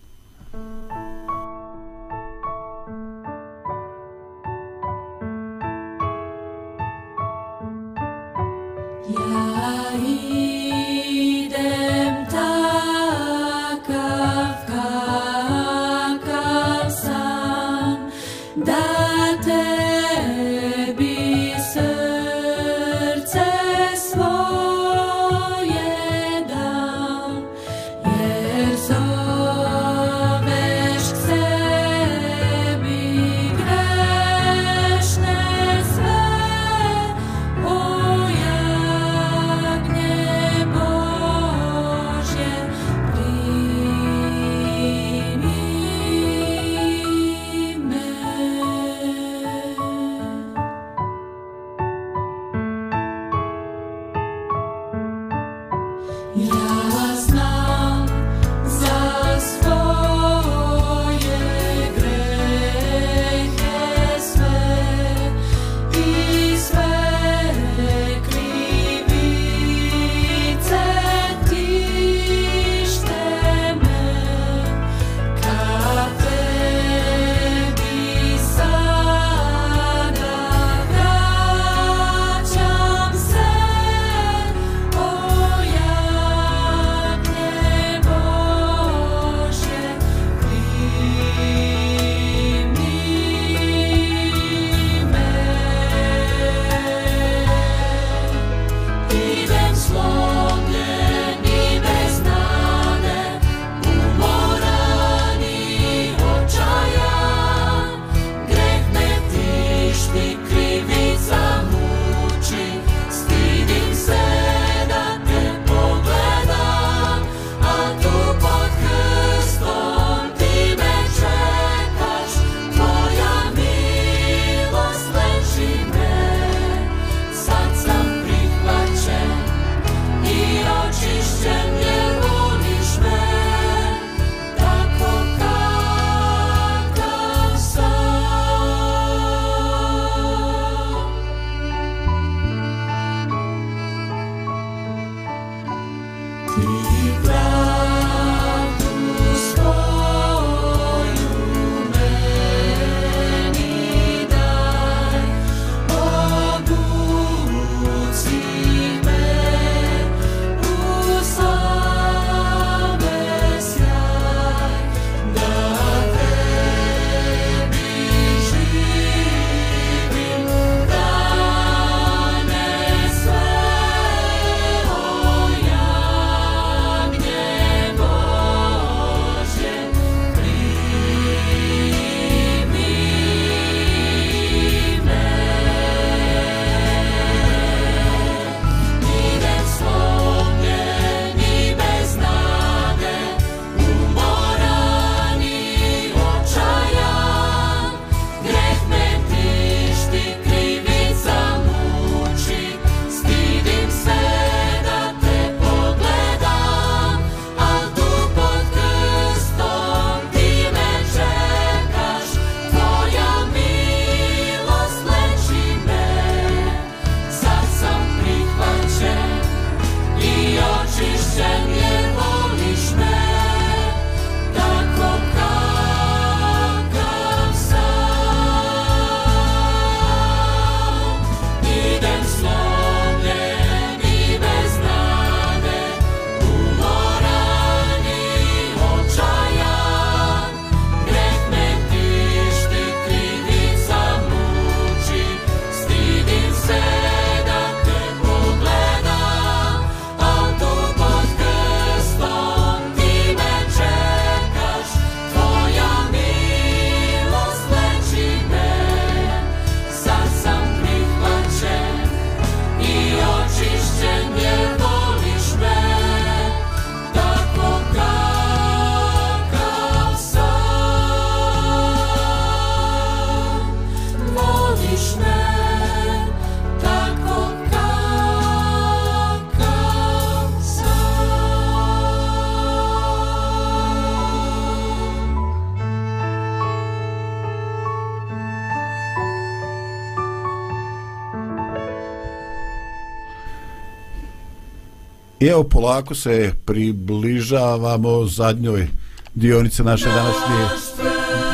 I evo polako se približavamo zadnjoj dionice naše današnje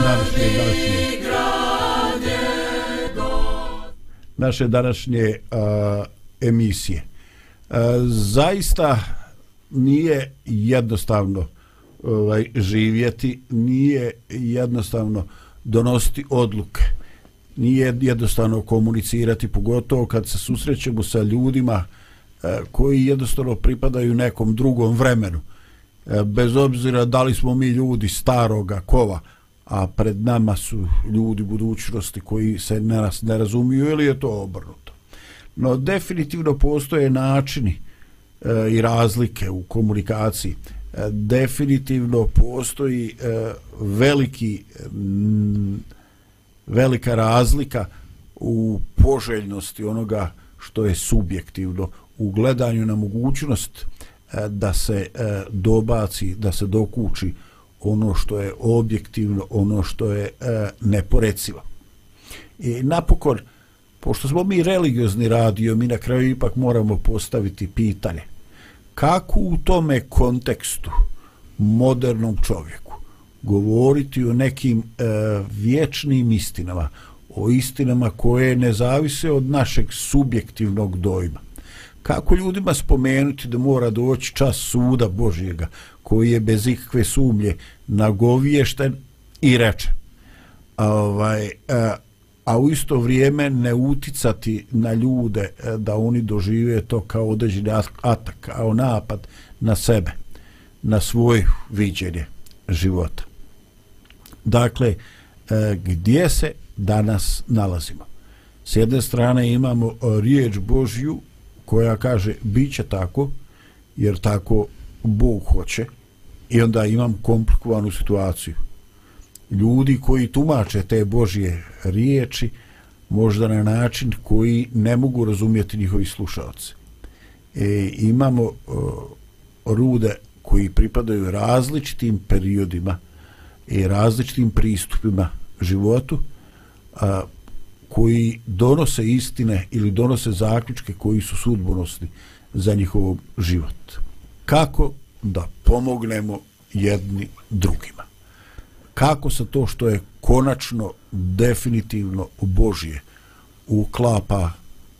današnje današnje naše današnje uh, emisije. Uh, zaista nije jednostavno ovaj živjeti, nije jednostavno donositi odluke. Nije jednostavno komunicirati, pogotovo kad se susrećemo sa ljudima uh, E, koji jednostavno pripadaju nekom drugom vremenu. E, bez obzira da li smo mi ljudi staroga kova, a pred nama su ljudi budućnosti koji se ne, ne razumiju ili je to obrnuto. No definitivno postoje načini e, i razlike u komunikaciji. E, definitivno postoji e, veliki m, velika razlika u poželjnosti onoga što je subjektivno u gledanju na mogućnost e, da se e, dobaci, da se dokuči ono što je objektivno, ono što je e, neporecivo. I napokon, pošto smo mi religiozni radio, mi na kraju ipak moramo postaviti pitanje kako u tome kontekstu modernom čovjeku govoriti o nekim e, vječnim istinama, o istinama koje ne zavise od našeg subjektivnog dojma. Kako ljudima spomenuti da mora doći čas suda Božjega, koji je bez ikakve sumlje nagoviješten i reče. A, ovaj, a, a u isto vrijeme ne uticati na ljude e, da oni dožive to kao određeni atak, kao napad na sebe, na svoj viđenje života. Dakle, e, gdje se danas nalazimo? S jedne strane imamo riječ Božju koja kaže bit će tako, jer tako Bog hoće i onda imam komplikovanu situaciju. Ljudi koji tumače te Božje riječi možda na način koji ne mogu razumjeti njihovi slušalci. E, imamo e, rude koji pripadaju različitim periodima i različitim pristupima životu a, koji donose istine ili donose zaključke koji su sudbonosni za njihov život. Kako da pomognemo jedni drugima. Kako se to što je konačno, definitivno Božje uklapa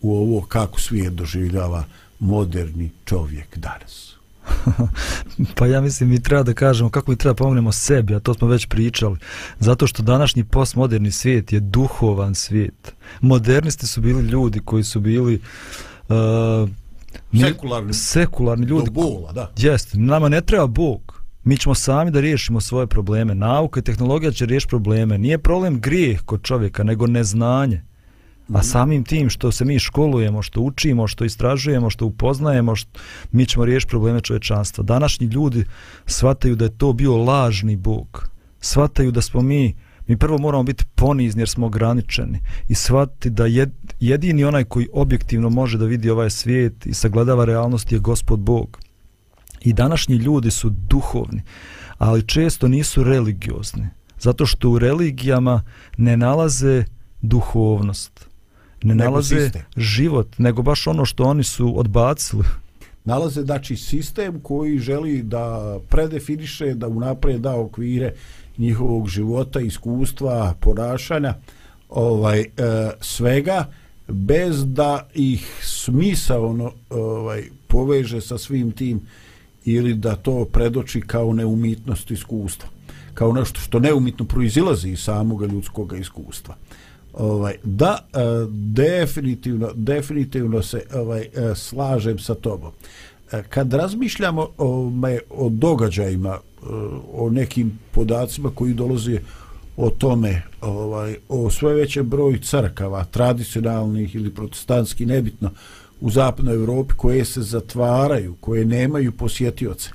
u ovo kako svijet doživljava moderni čovjek danas? pa ja mislim mi treba da kažemo kako mi treba pomognemo sebi, a to smo već pričali. Zato što današnji postmoderni svijet je duhovan svijet. Modernisti su bili ljudi koji su bili uh, sekularni, sekularni ljudi. Do bola, da. Jeste, nama ne treba Bog. Mi ćemo sami da riješimo svoje probleme. Nauka i tehnologija će riješiti probleme. Nije problem grijeh kod čovjeka, nego neznanje. A samim tim što se mi školujemo, što učimo, što istražujemo, što upoznajemo, što, mi ćemo riješiti probleme čovečanstva. Današnji ljudi shvataju da je to bio lažni Bog. Shvataju da smo mi mi prvo moramo biti ponizni jer smo ograničeni i shvatiti da jed, jedini onaj koji objektivno može da vidi ovaj svijet i sagledava realnost je gospod Bog. I današnji ljudi su duhovni, ali često nisu religiozni, zato što u religijama ne nalaze duhovnost, ne nalaze sistem. život, nego baš ono što oni su odbacili. Nalaze znači sistem koji želi da predefiniše, da unaprijed da okvire njihovog života, iskustva, ponašanja, ovaj e, svega bez da ih smisa ono ovaj poveže sa svim tim ili da to predoči kao neumitnost iskustva kao nešto što neumitno proizilazi iz samog ljudskog iskustva ovaj da e, definitivno definitivno se ovaj e, slažem sa tobom. E, kad razmišljamo o, o događajima e, o nekim podacima koji dolaze o tome ovaj o sve većem broju crkava tradicionalnih ili protestantskih nebitno u zapadnoj Evropi koje se zatvaraju koje nemaju posjetioce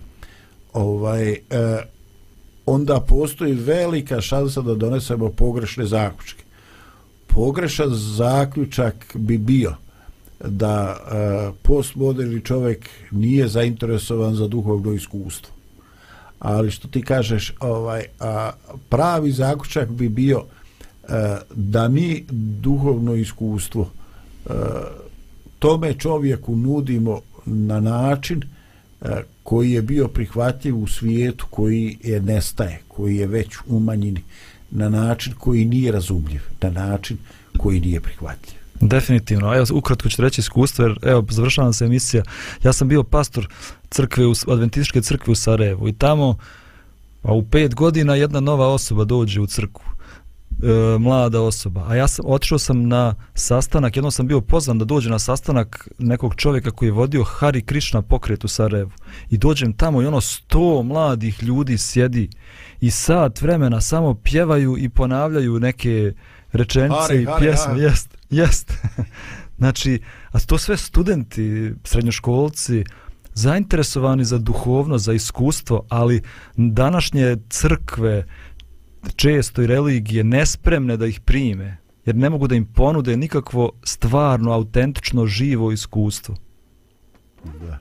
ovaj e, onda postoji velika šansa da donesemo pogrešne zaključke pogrešan zaključak bi bio da e, postmoderni čovjek nije zainteresovan za duhovno iskustvo. Ali što ti kažeš ovaj a, pravi zaključak bi bio e, da mi duhovno iskustvo e, tome čovjeku nudimo na način e, koji je bio prihvatljiv u svijetu koji je nestaje, koji je već umanjeni na način koji nije razumljiv, na način koji nije prihvatljiv. Definitivno. Evo, ukratko ću reći iskustvo, jer evo, završavam se emisija. Ja sam bio pastor crkve, u, adventističke crkve u Sarajevu i tamo a u pet godina jedna nova osoba dođe u crkvu e, mlada osoba. A ja sam otišao sam na sastanak, jednom sam bio pozvan da dođe na sastanak nekog čovjeka koji je vodio Hari Krišna pokret u Sarajevu. I dođem tamo i ono sto mladih ljudi sjedi i sat vremena samo pjevaju i ponavljaju neke rečenice Hari, i Hari, pjesme. Hari. Jest, jest. znači, a to sve studenti, srednjoškolci, zainteresovani za duhovno, za iskustvo, ali današnje crkve, često i religije nespremne da ih prime, jer ne mogu da im ponude nikakvo stvarno, autentično, živo iskustvo. Da,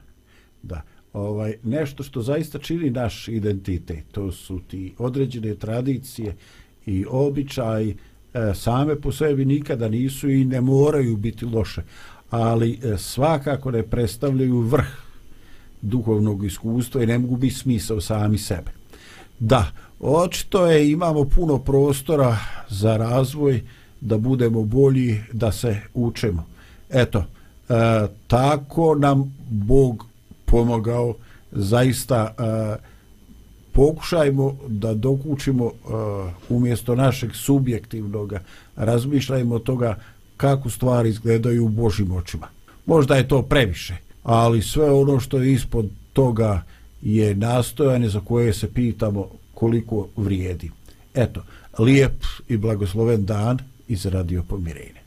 da. Ovaj, nešto što zaista čini naš identitet, to su ti određene tradicije i običaji, e, same po sebi nikada nisu i ne moraju biti loše, ali e, svakako ne predstavljaju vrh duhovnog iskustva i ne mogu biti smisao sami sebe. Da, očito je imamo puno prostora za razvoj, da budemo bolji, da se učimo. Eto, e, tako nam Bog pomogao zaista e, pokušajmo da dokučimo e, umjesto našeg subjektivnog razmišljajmo toga kako stvari izgledaju u Božim očima. Možda je to previše, ali sve ono što je ispod toga je nastojanje za koje se pitamo koliko vrijedi. Eto, lijep i blagosloven dan iz Radio Pomirenja.